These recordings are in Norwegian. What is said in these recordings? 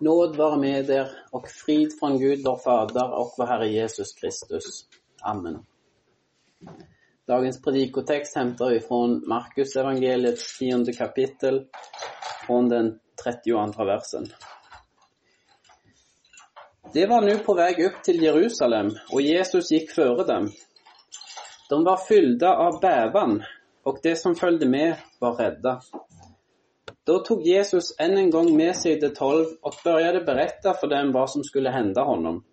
Nåd være med er og frid fra Gud vår Fader og vår Herre Jesus Kristus. Amen. Dagens predikotekst henter vi fra Markus tiende kapittel, fra den 32 versen. Det var nå på vei opp til Jerusalem og Jesus gikk føre dem. De var fyllda av bevan, og det som fulgte med var rädda. Då tog Jesus än en gång med sig de tolv och började berätta för dem vad som skulle hända honom.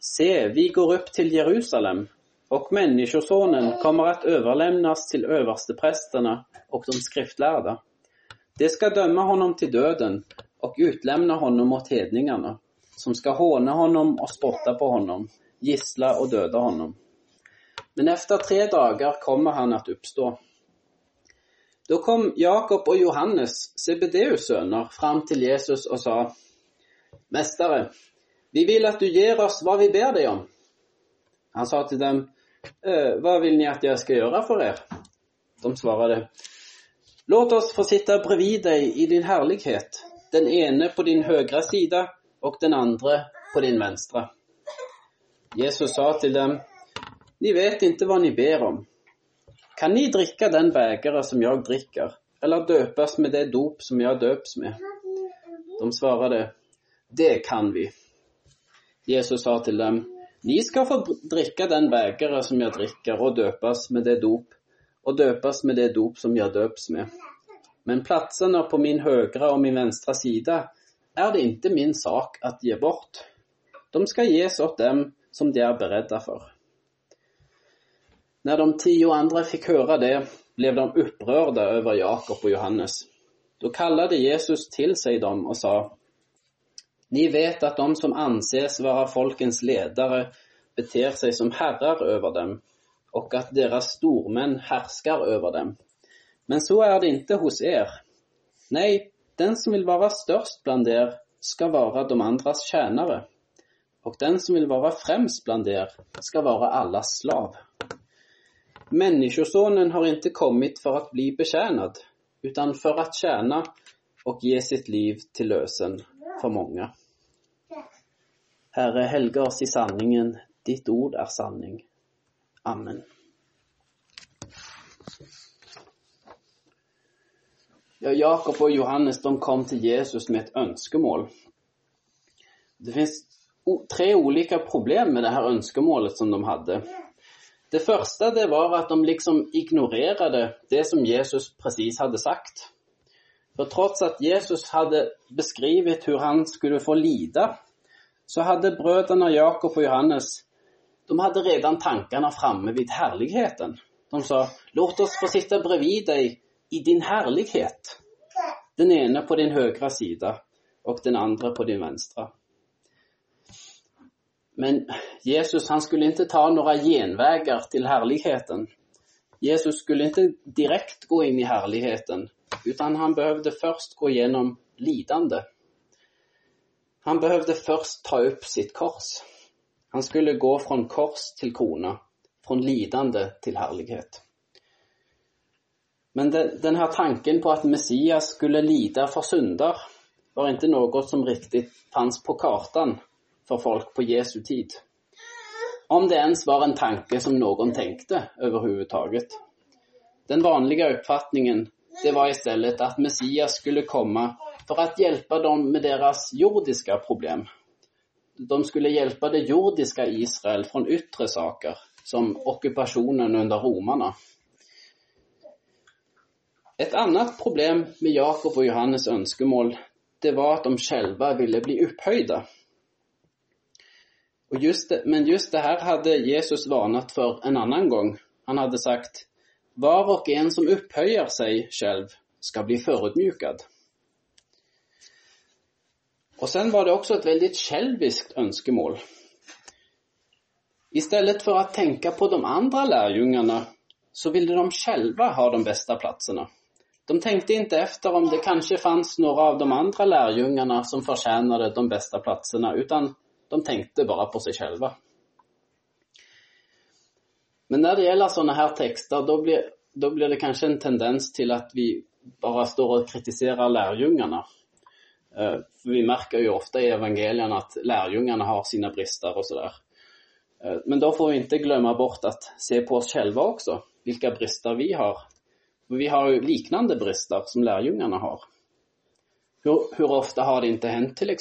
Se, vi går upp till Jerusalem och Människosonen kommer att överlämnas till översteprästerna och de skriftlärda. De ska döma honom till döden och utlämna honom åt hedningarna, som ska håna honom och spotta på honom, gissla och döda honom. Men efter tre dagar kommer han att uppstå. Då kom Jakob og Johannes, Sebedeus sønner, fram til Jesus og sa Mestere, vi vil at du gir oss hva vi ber deg om. Han sa til dem, eh, vil vill ni at jeg skal gjøre for er? De svarade, låt oss få sitte bredvid deg i din herlighet, den ene på din høyre sida og den andre på din venstre. Jesus sa til dem, ni vet ikke hva ni ber om. Kan ni drikke den begeret som jeg drikker, eller døpes med det dop som jeg døps med? De svarer det kan vi. Jesus sa til dem, ni skal få drikke den begeret som jeg drikker, og døpes med det dop og døpes med det dop som jeg døps med. Men plassene på min høyre og min venstre side er det ikke min sak att gi bort. De skal ges åt dem som de er beredda för. När de tio andra fick höra det blev de upprörda över Jakob och Johannes. Då kallade Jesus till sig dem och sa Ni vet att de som anses vara folkens ledare beter sig som herrar över dem och att deras stormän härskar över dem. Men så är det inte hos er. Nej, den som vill vara störst bland er ska vara de andras tjänare och den som vill vara främst bland er ska vara allas slav. Människosonen har inte kommit för att bli betjänad, utan för att tjäna och ge sitt liv till lösen för många. Herre, helga oss i sanningen. Ditt ord är sanning. Amen. Ja, Jakob og Johannes de kom til Jesus med et ønskemål. Det fins tre ulike problem med det her ønskemålet som de hade. Det første det var at de liksom ignorerade det som Jesus precis hadde sagt. For trots at Jesus hadde beskrevet hvor han skulle få lida så hadde brødrene Jakob og Johannes, de hadde redan tankene framme vid herligheten. De sa, låt oss få sitte bredvid deg i din herlighet'. Den ene på din høyre sida og den andre på din vänstra. Men Jesus han skulle ikke ta noen gjenveier til herligheten. Jesus skulle ikke direkte gå inn i herligheten, utan han behøvde først gå gjennom lidande. Han behøvde først ta opp sitt kors. Han skulle gå fra kors til krona, fra lidande til herlighet. Men den här tanken på at Messias skulle lide for synder, var ikke noe som riktig fanns på kartan för folk på Jesu tid. Om det ens var en tanke som noen tenkte overhodet. Den vanlige oppfatningen det var i stedet at Messias skulle komme for å hjelpe dem med deres jordiske problem. De skulle hjelpe det jordiske Israel fra ytre saker, som okkupasjonen under romerne. Et annet problem med Jakob og Johannes ønskemål det var at de selv ville bli upphöjda. Just det, men just det her hadde Jesus varnet for en annen gang. Han hadde sagt, var og en som opphøyer seg selv, skal bli forutmjuket. Og sen var det også et veldig skjelvisk ønskemål. I stedet for å tenke på de andre lærjungene, så ville de selv ha de beste plassene. De tenkte ikke efter om det kanskje fanns noen av de andre lærjungene som fortjente de beste plassene, de tenkte bare på seg selv. Men når det gjelder sånne her texter, da blir, da blir det kanskje en tendens til at vi bare står og kritiserer lärjungarna. Eh, vi merker jo ofte i evangeliene at lærjungene har sine brister og så der. Eh, men da får vi ikke glemme bort at se på oss selv også, hvilke brister vi har. Vi har jo liknande brister som lærjungene har. Hvor, hvor ofte har det ikke hendt till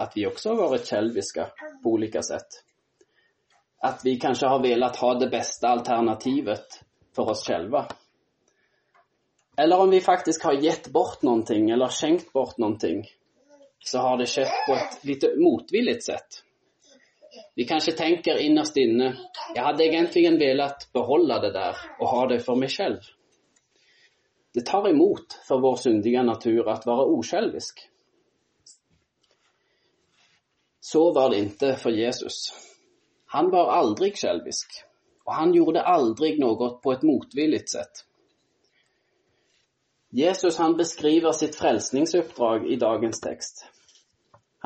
att vi også har vært skjelviske på ulike sett. At vi kanskje har villet ha det beste alternativet for oss själva. Eller om vi faktisk har gett bort noe eller skjenkt bort noe, så har det skjedd på et litt motvillig sett. Vi kanskje tenker innerst inne jeg hadde egentlig villet beholde det der og ha det for meg selv. Det tar imot for vår syndige natur at være osjälvisk. Så var det ikke for Jesus. Han var aldri självisk og han gjorde aldri noe på et motvillig sett. Jesus han beskriver sitt frelsningsoppdrag i dagens tekst.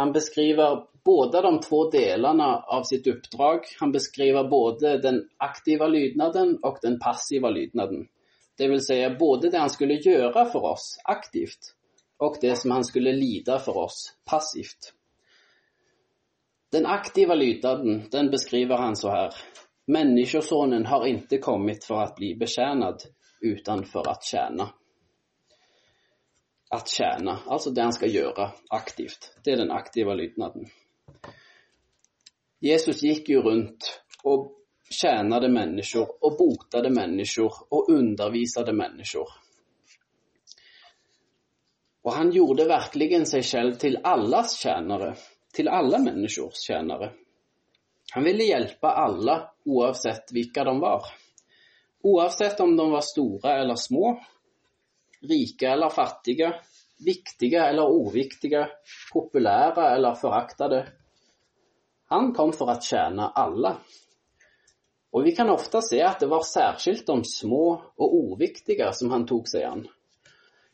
Han beskriver både de to delene av sitt oppdrag. Han beskriver både den aktive lydnaden og den passive lydnaden. Det vil si både det han skulle gjøre for oss aktivt, og det som han skulle lide for oss passivt. Den aktive lydnaden den beskriver han så her. Menneskesonen har ikke kommet for å bli betjent, utan for å tjene. At tjene, altså det han skal gjøre aktivt. Det er den aktive lydnaden. Jesus gikk jo rundt og tjänade mennesker og botet mennesker og underviste mennesker. Og han gjorde virkelig seg selv til alles tjenere, til alle menneskers tjenere. Han ville hjelpe alle, oavsett hvilke de var. Oavsett om de var store eller små, rike eller fattige, viktige eller uviktige, populære eller foraktede. Han kom for å tjene alle. Og vi kan ofte se at det var særskilt de små og uviktige som han tok seg an.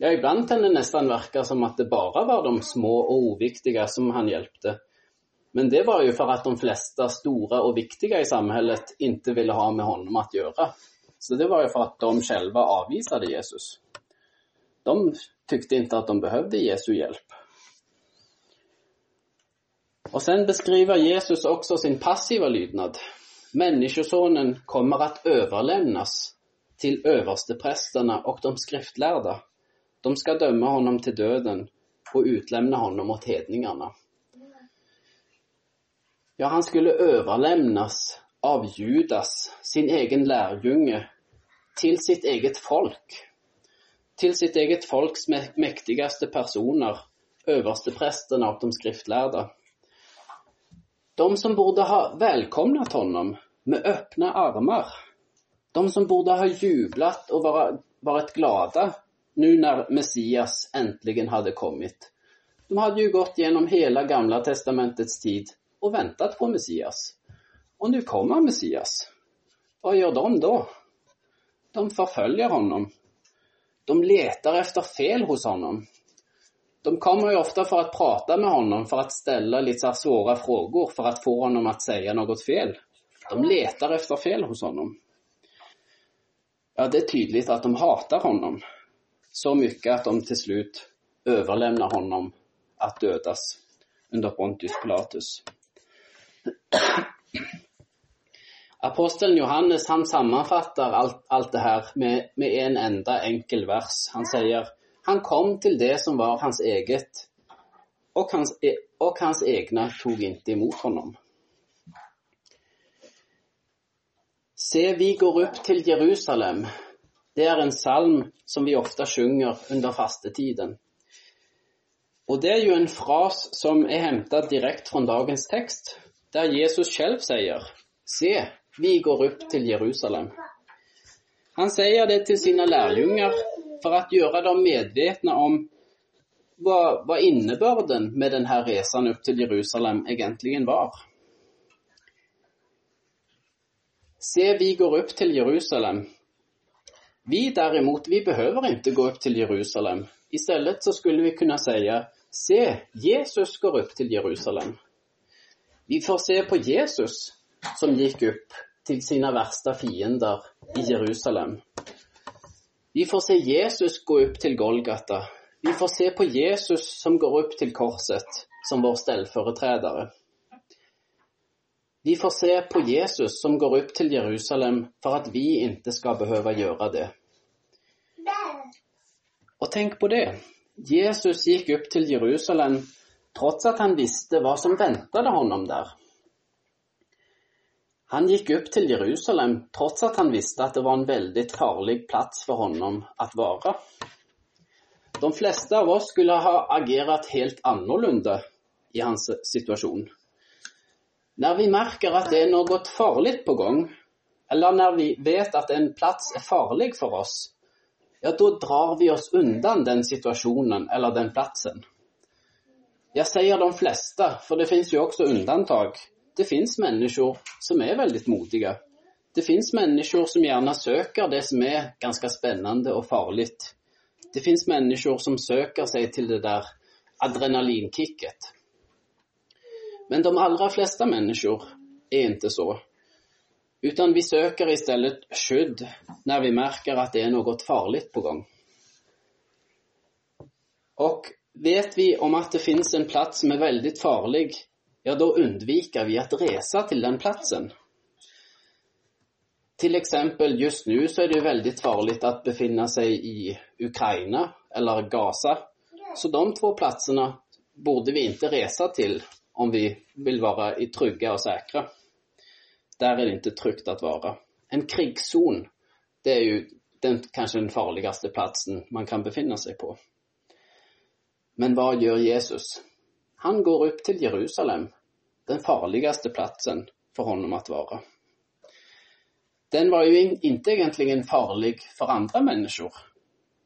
Ja, iblant kan det nesten virke som at det bare var de små og uviktige som han hjelpte. Men det var jo for at de fleste store og viktige i samfunnet ikke ville ha med honom å gjøre. Så det var jo for at de selv avviste Jesus. De tykte ikke at de behøvde Jesu hjelp. Og sen beskriver Jesus også sin passiva lydnad. Menneskesønnen kommer at overlevnes til øversteprestene og de skriftlärda. De ska döma honom till döden och utlämna honom åt hedningarna. Ja, han skulle överlämnas av Judas, sin egen lärjunge, till sitt eget folk. Till sitt eget folks mäktigaste personer, översteprästerna och de skriftlärda. De som borde ha välkomnat honom med öppna armar. De som borde ha jublat och varit glada nu när Messias äntligen hade kommit. De hade ju gått genom hela gamla testamentets tid och väntat på Messias. Och nu kommer Messias. Vad gör de då? De förföljer honom. De letar efter fel hos honom. De kommer ju ofta för att prata med honom, för att ställa lite svåra frågor, för att få honom att säga något fel. De letar efter fel hos honom. Ja, det är tydligt att de hatar honom. Så mycket att de till slut överlämnar honom att dödas under Pontius Pilatus. Apostelen Johannes han sammanfattar allt, allt det här med, med en enda enkel vers. Han säger han kom til det som var hans eget, og hans, e, og hans egne tok ikke imot honom. Se, vi går opp til Jerusalem. Det er en salm som vi ofte synger under fastetiden. Og det er jo en fras som er hentet direkte fra dagens tekst, der Jesus selv sier Se, vi går opp til Jerusalem. Han sier det til sine lærjunger for å gjøre dem medvetne om hva, hva innebörden med denne reisen opp til Jerusalem egentlig var. Se, vi går opp til Jerusalem. Vi derimot, vi behøver ikke gå opp til Jerusalem. I stedet så skulle vi kunne si, se, Jesus går opp til Jerusalem. Vi får se på Jesus som gikk opp til sine verste fiender i Jerusalem. Vi får se Jesus gå opp til Golgata. Vi får se på Jesus som går opp til korset som vår stellforetredere. Vi får se på Jesus som går opp til Jerusalem for at vi ikke skal behøve gjøre det. Og tenk på det. Jesus gikk opp til Jerusalem tross at han visste hva som ventet honom der. Han gikk opp til Jerusalem tross at han visste at det var en veldig farlig plass for honom å være. De fleste av oss skulle ha agert helt annerledes i hans situasjon. Når vi merker at det er noe farlig på gang, eller når vi vet at en plass er farlig for oss, ja, da drar vi oss undan den situasjonen eller den plassen. Jeg sier de fleste, for det finnes jo også unntak. Det finnes mennesker som er veldig modige. Det finnes mennesker som gjerne søker det som er ganske spennende og farlig. Det finnes mennesker som søker seg til det der adrenalinkicket. Men de aller fleste mennesker er ikke så. Utan vi søker i stedet skydd når vi merker at det er noe farlig på gang. Og vet vi om at det finnes en plass som er veldig farlig, ja, da unnviker vi å reise til den plassen. Til eksempel just nå så er det veldig farlig å befinne seg i Ukraina eller Gaza. Så de to plassene burde vi ikke reise til om vi vil være trygge og sikre. Der er det ikke trygt å være. En krigszon, det er jo den, kanskje den farligste plassen man kan befinne seg på. Men hva gjør Jesus? Han går opp til Jerusalem, den farligste plassen for honom å være. Den var jo ikke egentlig farlig for andre mennesker,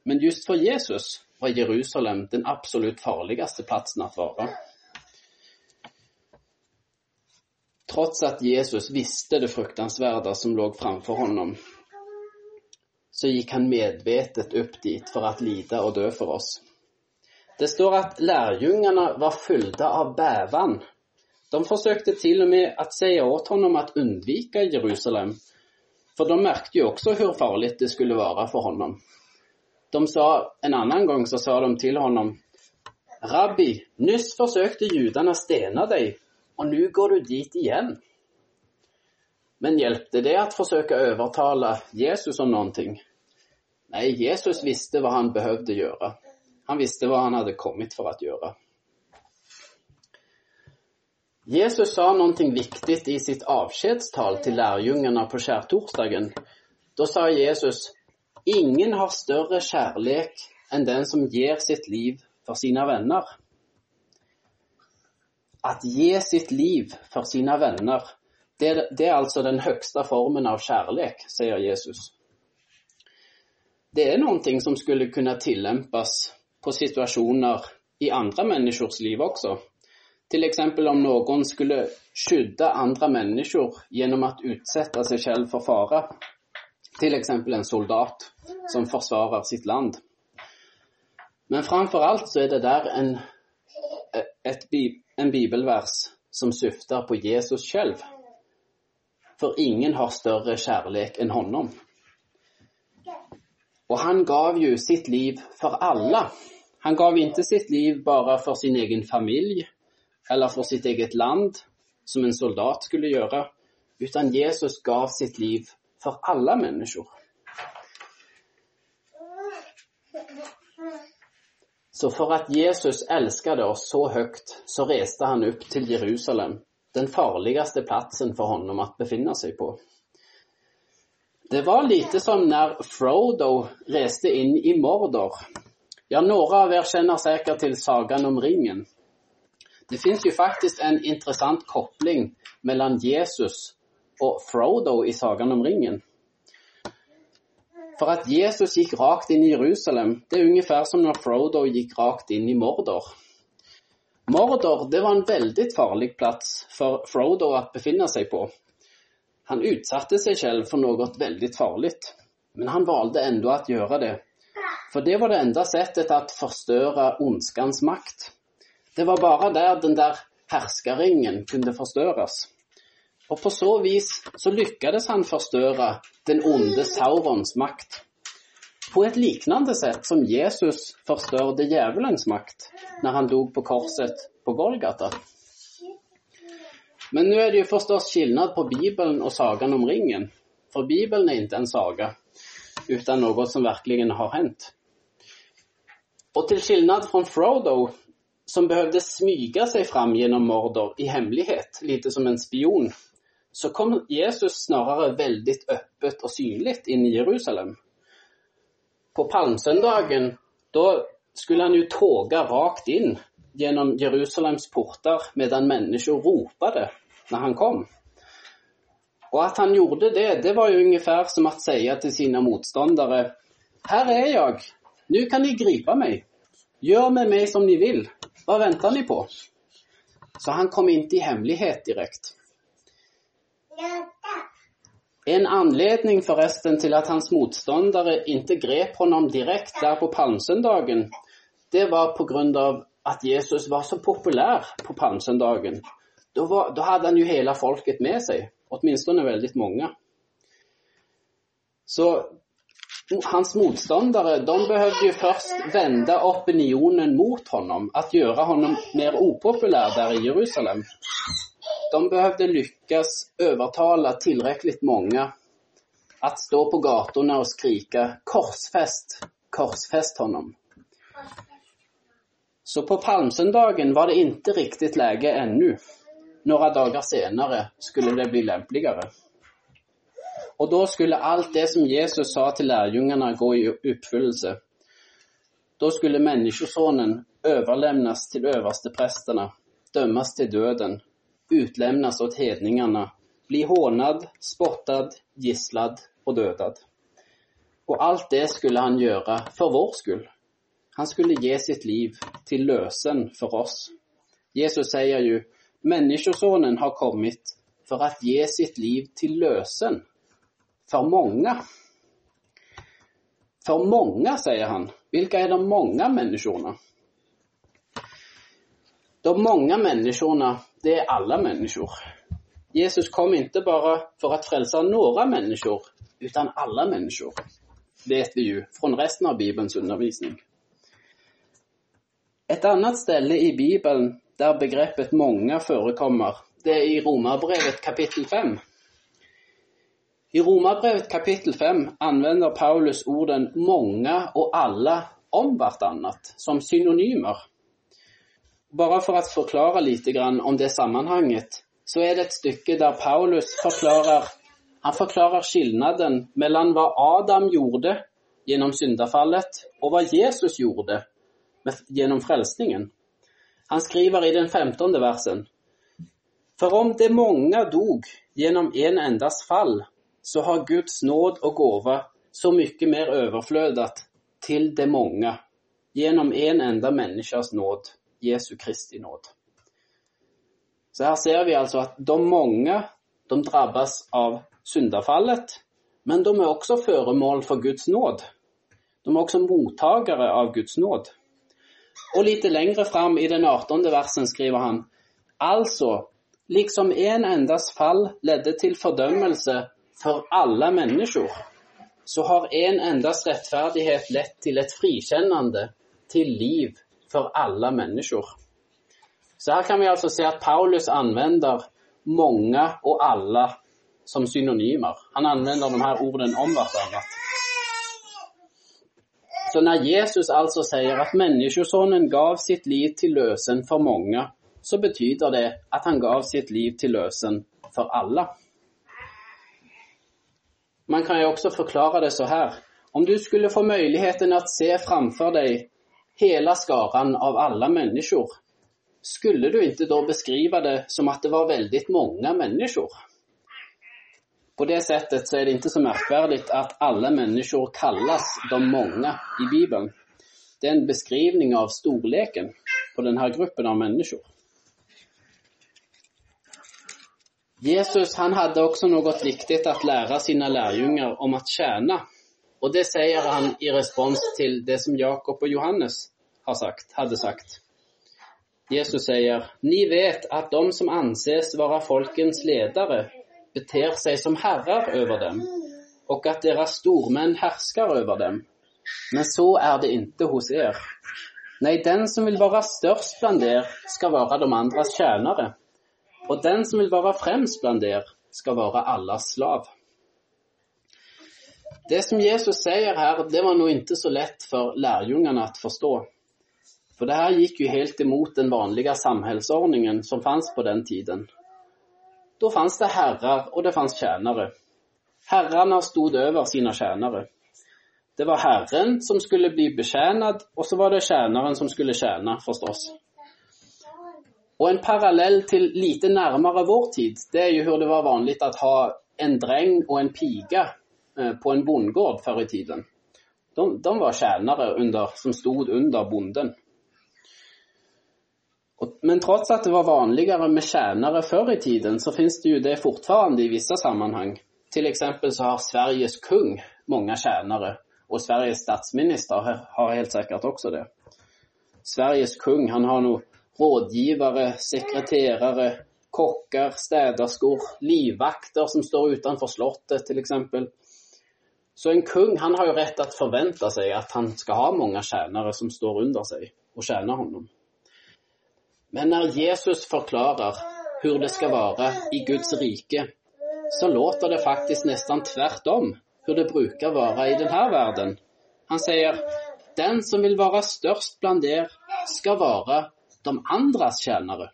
men just for Jesus var Jerusalem den absolutt farligste plassen å være. Trots att Jesus visste det fruktansvärda som låg framför honom, så gick han medvetet upp dit för att lida och dö för oss. Det står att lärjungarna var fyllda av bävan. De försökte till och med att säga åt honom att undvika Jerusalem, för de märkte ju också hur farligt det skulle vara för honom. De sa, en annan gång så sa de till honom, Rabbi, nyss försökte judarna stena dig och nå går du dit igjen. Men hjälpte det å forsøke å overtale Jesus om noen ting? Nei, Jesus visste hva han behøvde gjøre. Han visste hva han hadde kommet for å gjøre. Jesus sa noe viktig i sitt avskedstal til lærjungene på skjærtorsdagen. Da sa Jesus, ingen har større kjærlighet enn den som gir sitt liv for sine vänner. Att ge sitt liv for sine venner, det, det er altså den høyeste formen av kjærlighet, sier Jesus. Det er noen ting som skulle kunne tillempes på situasjoner i andre menneskers liv også. Eksempel om noen skulle skydde andre mennesker gjennom å utsette seg selv for fare. Eksempel en soldat som forsvarer sitt land. Men framfor alt så er det der en, et, en bibelvers som syfter på Jesus selv. For ingen har større kjærlighet enn honom. Og han gav jo sitt liv for alle. Han gav ikke sitt liv bare for sin egen familie eller for sitt eget land, som en soldat skulle gjøre, utan Jesus gav sitt liv for alle mennesker. Så for at Jesus elsket oss så høyt, så reiste han opp til Jerusalem, den farligste plassen for honom å befinne seg på. Det var lite som når Frodo reiste inn i Mordor. Ja, noen av dere kjenner sikkert til sagaen om ringen. Det fins jo faktisk en interessant kobling mellom Jesus og Frodo i sagaen om ringen. For at Jesus gikk rakt inn i Jerusalem, det er ungefær som når Frodo gikk rakt inn i Mordor. Mordor det var en veldig farlig plass for Frodo å befinne seg på. Han utsatte seg selv for noe veldig farlig, men han valgte enda å gjøre det. For det var det enda settet å forstørre ondskans makt. Det var bare der den der herskerringen kunne forstørres. Og på så vis så lykkes han forstøre den onde Saurons makt. på et liknande sett som Jesus forstørde djevelens makt når han dog på korset på Golgata. Men nå er det jo forstås skilnad på Bibelen og sagan om ringen. For Bibelen er ikke en saga, utan noe som virkelig har hänt. Og til skilnad fra Frodo, som behøvde smyga seg fram gjennom Mordor i hemlighet, lite som en spion, så kom Jesus snarere veldig øppet og synlig inn i Jerusalem. På palmsøndagen da skulle han jo tåga rakt inn gjennom Jerusalems portar medan människor ropade når han kom. Og at han gjorde det, det var jo ungefær som å si til sine motstandere Her er jeg, nu kan ni gripe meg. Gjør med meg som ni vil. Hva venter ni på? Så han kom inn i hemlighet direkt. En anledning forresten til at hans motstandere ikke grep honom direkte der på palmesøndagen, det var på grunn av at Jesus var så populær på palmesøndagen. Da, då hade han jo hele folket med seg, åtminstone veldig mange. Så hans motstandere de behøvde jo først vende opinionen mot honom, at gjøre honom mer upopulær der i Jerusalem. De behövde lyckas övertala tillräckligt många att stå på gatorna och skrika korsfäst, korsfäst honom. Så på palmsöndagen var det inte riktigt läge ännu. Några dagar senare skulle det bli lämpligare. Och då skulle allt det som Jesus sa till lärjungarna gå i uppfyllelse. Då skulle Människosonen överlämnas till översteprästerna, dömas till döden, utlämnas åt hedningarna, bli hånad, spottad, gisslad och dödad. Och allt det skulle han göra för vår skull. Han skulle ge sitt liv till lösen för oss. Jesus säger ju, Människosonen har kommit för att ge sitt liv till lösen för många. För många, säger han. Vilka är de många människorna? De många människorna, det er alle mennesker. Jesus kom ikke bare for å frelse noen mennesker, utan alle mennesker, Vet vi jo fra resten av Bibelns undervisning. Et annet sted i Bibelen der begreppet 'mange' forekommer, det er i Romerbrevet kapittel 5. I Romerbrevet kapittel 5 anvender Paulus orden 'mange' og 'alle' om hverandre som synonymer. Bara for å forklare grann om det sammanhanget så er det et stykke der Paulus forklarer, han förklarar skillnaden mellom hva Adam gjorde gjennom syndafallet og hva Jesus gjorde gjennom frelsningen. Han skriver i den femtonde versen. For om det mange dog gjennom en endas fall så har Guds nåd og gåva så mye mer overflødet til det mange gjennom en enda människas nåd, Jesu Kristi nåd. Så her ser vi altså at de mange de drabbas av syndafallet, men de er også føremål for Guds nåd. De er også mottakere av Guds nåd. Og litt lengre fram i den artonde versen skriver han, altså liksom en endas fall ledde til fordømmelse for alle mennesker, så har en endas rettferdighet lett til et frikjennende, til liv för alle mennesker. Så her kan vi altså se at Paulus anvender mange og alle som synonymer. Han anvender de her orden om hverandre. Så når Jesus altså sier at menneskesonen gav sitt liv til løsen for mange, så betyder det at han gav sitt liv til løsen for alle. Man kan jo også forklare det så her. Om du skulle få muligheten å se framfor dig hela skaran av alla människor, skulle du inte då beskriva det som att det var väldigt många människor? På det sättet så är det inte så märkvärdigt att alla människor kallas de många i Bibeln. Det är en beskrivning av storleken på den här gruppen av människor. Jesus han hade också något viktigt att lära sina lärjungar om att tjäna. Och det sier han i respons til det som Jakob og Johannes sagt, hadde sagt. Jesus sier, ni vet at de som anses være folkens ledere, beter seg som herrer over dem og at deres stormenn hersker over dem. men så er det inte hos er. Nei, den som vil være størst bland der, skal være de andres tjenere. Og den som vil være fremst bland der, skal være allas slav. Det som Jesus sier her, det var nå ikke så lett for lærjungene å forstå. For det her gikk jo helt imot den vanlige samhällsordningen som fanns på den tiden. Da fanns det herrer, og det fanns tjenere. Herrene stod over sine tjenere. Det var Herren som skulle bli betjent, og så var det tjeneren som skulle tjene, forstås. Og en parallell til lite nærmere vår tid, det er jo hvor det var vanlig å ha en dreng og en piga eh, på en bondgård før i tiden. De, de var tjenere som stod under bonden. Og, men trots at det var vanligere med tjenere før i tiden så finnes det jo det fortfarande i vissa sammanhang. til eksempel så har Sveriges kung mange tjenere, og Sveriges statsminister har, helt sikkert også det. Sveriges kung, han har nog rådgivere, sekreterare, kokker, stederskor, livvakter som står utenfor slottet til exempel. Så en kung, han har jo rett til å forvente seg at han skal ha mange tjenere som står under seg og tjener honom. Men når Jesus forklarer hvordan det skal være i Guds rike så låter det faktisk nesten tvert om hvordan det bruker å være i denne verden. Han sier den som vil være størst blant dere, skal være de andres tjänare.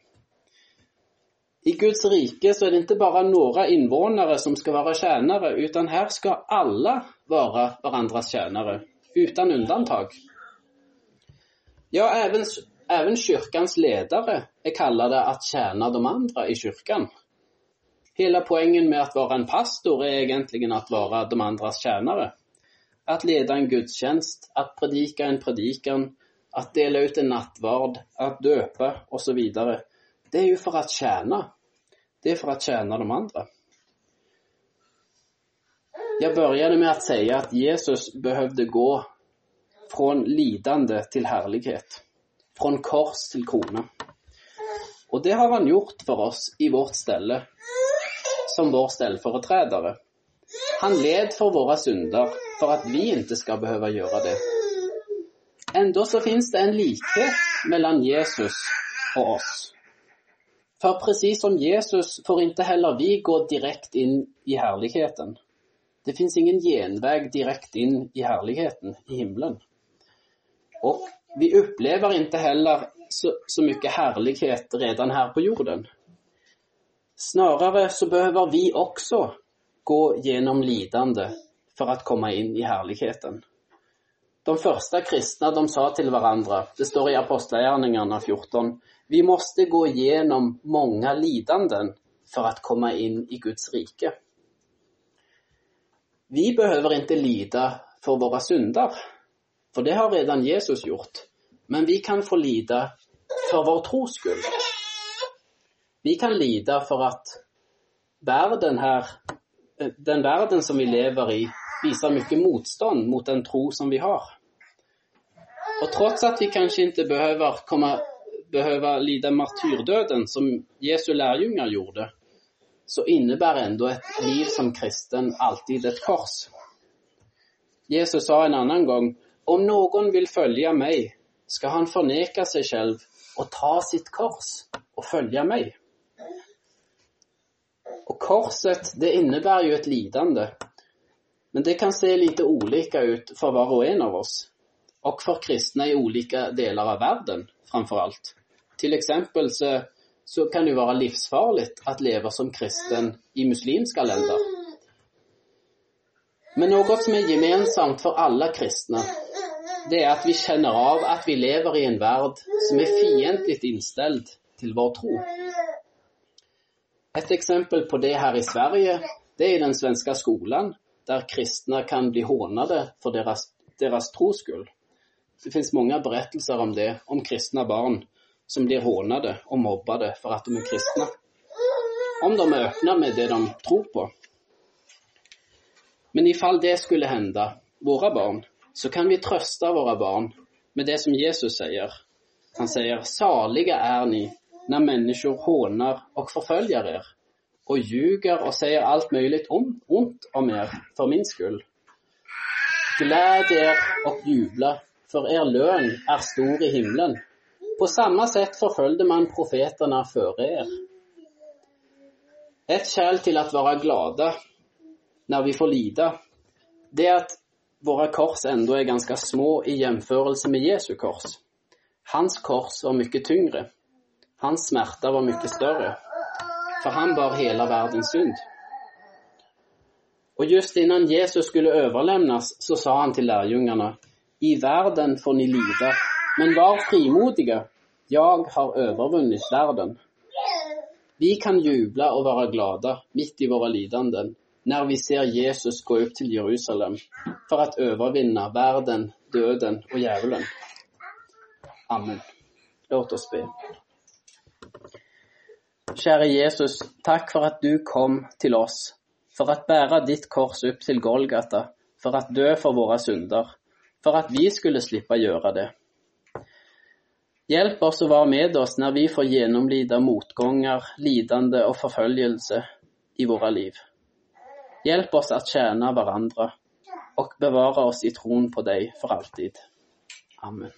I Guds rike så er det ikke bare noen innvånere som skal være tjenere, utan her skal alle være hverandres tjenere, uten undantag. Ja, even, kyrkans ledere er kallet det at tjene de andre i kyrkan. Hele poenget med å være en pastor er egentlig å være de andres tjenere. At lede en gudstjenest, at predike en predikan, at dele ut en nattvard, at døpe, osv. Det er jo for å tjene. Det er for å tjene de andre. Jeg begynte med å si at Jesus behøvde gå fra lidende til herlighet. Fra kors til krona. Og det har han gjort for oss i vårt stelle, som vår stellforetredere. Han led for våre synder for at vi ikke skal behøve gjøre det. Enda så finnes det en likhet mellom Jesus og oss. För precis som Jesus får inte heller vi gå direkt inn i herligheten. Det finns ingen genväg direkt inn i herligheten, i himlen. Och vi upplever inte heller så, så mycket herlighet redan här på jorden. Snarare så behöver vi också gå genom lidande för att komma in i herligheten. De första kristna de sa till varandra, det står i Apostlagärningarna 14, vi måste gå igenom många lidanden för att komma in i Guds rike. Vi behöver inte lida för våra synder, för det har redan Jesus gjort. Men vi kan få lida för vår tros skull. Vi kan lida för att världen här, den världen som vi lever i, visar mycket motstånd mot den tro som vi har. Och trots att vi kanske inte behöver komma, behöva lida martyrdøden, som Jesu lærjunger gjorde, så innebærer enda et liv som kristen alltid et kors. Jesus sa en annen gang om noen vil følge meg, skal han forneke seg selv og ta sitt kors og følge meg. Og korset, det innebærer jo et lidande. Men det kan se lite olika ut for var og en av oss. og for kristne i olika deler av verden, framfor allt. Till eksempel så, så kan det være livsfarligt at leve som kristen i muslimska länder. Men noe som er gemensamt for alle kristne, det er at vi kjenner av at vi lever i en verd som er fientligt innstilt til vår tro. Et eksempel på det her i Sverige, det er i den svenske skolen, der kristne kan bli hånade for deres, deres tros. Det finnes mange berettelser om det, om kristne barn som blir hånade og mobbade for at de er kristne. Om de öppna med det de tror på. Men ifall det skulle hende våre barn, så kan vi trøste våre barn med det som Jesus sier. Han sier, 'Salige er ni når mennesker håner og forfølger er og ljuger og sier alt mulig om, ont om er for min skull. Gled er og jubla, for er lønn er stor i himlen. På samme sett forfølgde man profeterna før er. Et skjell til att være glade når vi får lida, det er at våre kors ändå er ganske små i jämförelse med Jesu kors. Hans kors var mye tyngre. Hans smerter var mye større, for han bar hele verdens synd. Og just innan Jesus skulle överlämnas så sa han til lærjungene, i verden får ni lida, men var frimodige, jeg har overvunnet verden. Vi kan juble og være glade midt i våre lidanden når vi ser Jesus gå opp til Jerusalem for å overvinne verden, døden og djevelen. Amen. Låt oss be. Kjære Jesus, takk for at du kom til oss for å bære ditt kors opp til Golgata, for å dø for våre synder, for at vi skulle slippe å gjøre det. Hjälp oss å være med oss når vi får gjennomlide motganger, lidende og forfølgelse i våre liv. Hjelp oss å tjene hverandre og bevare oss i troen på deg for alltid. Amen.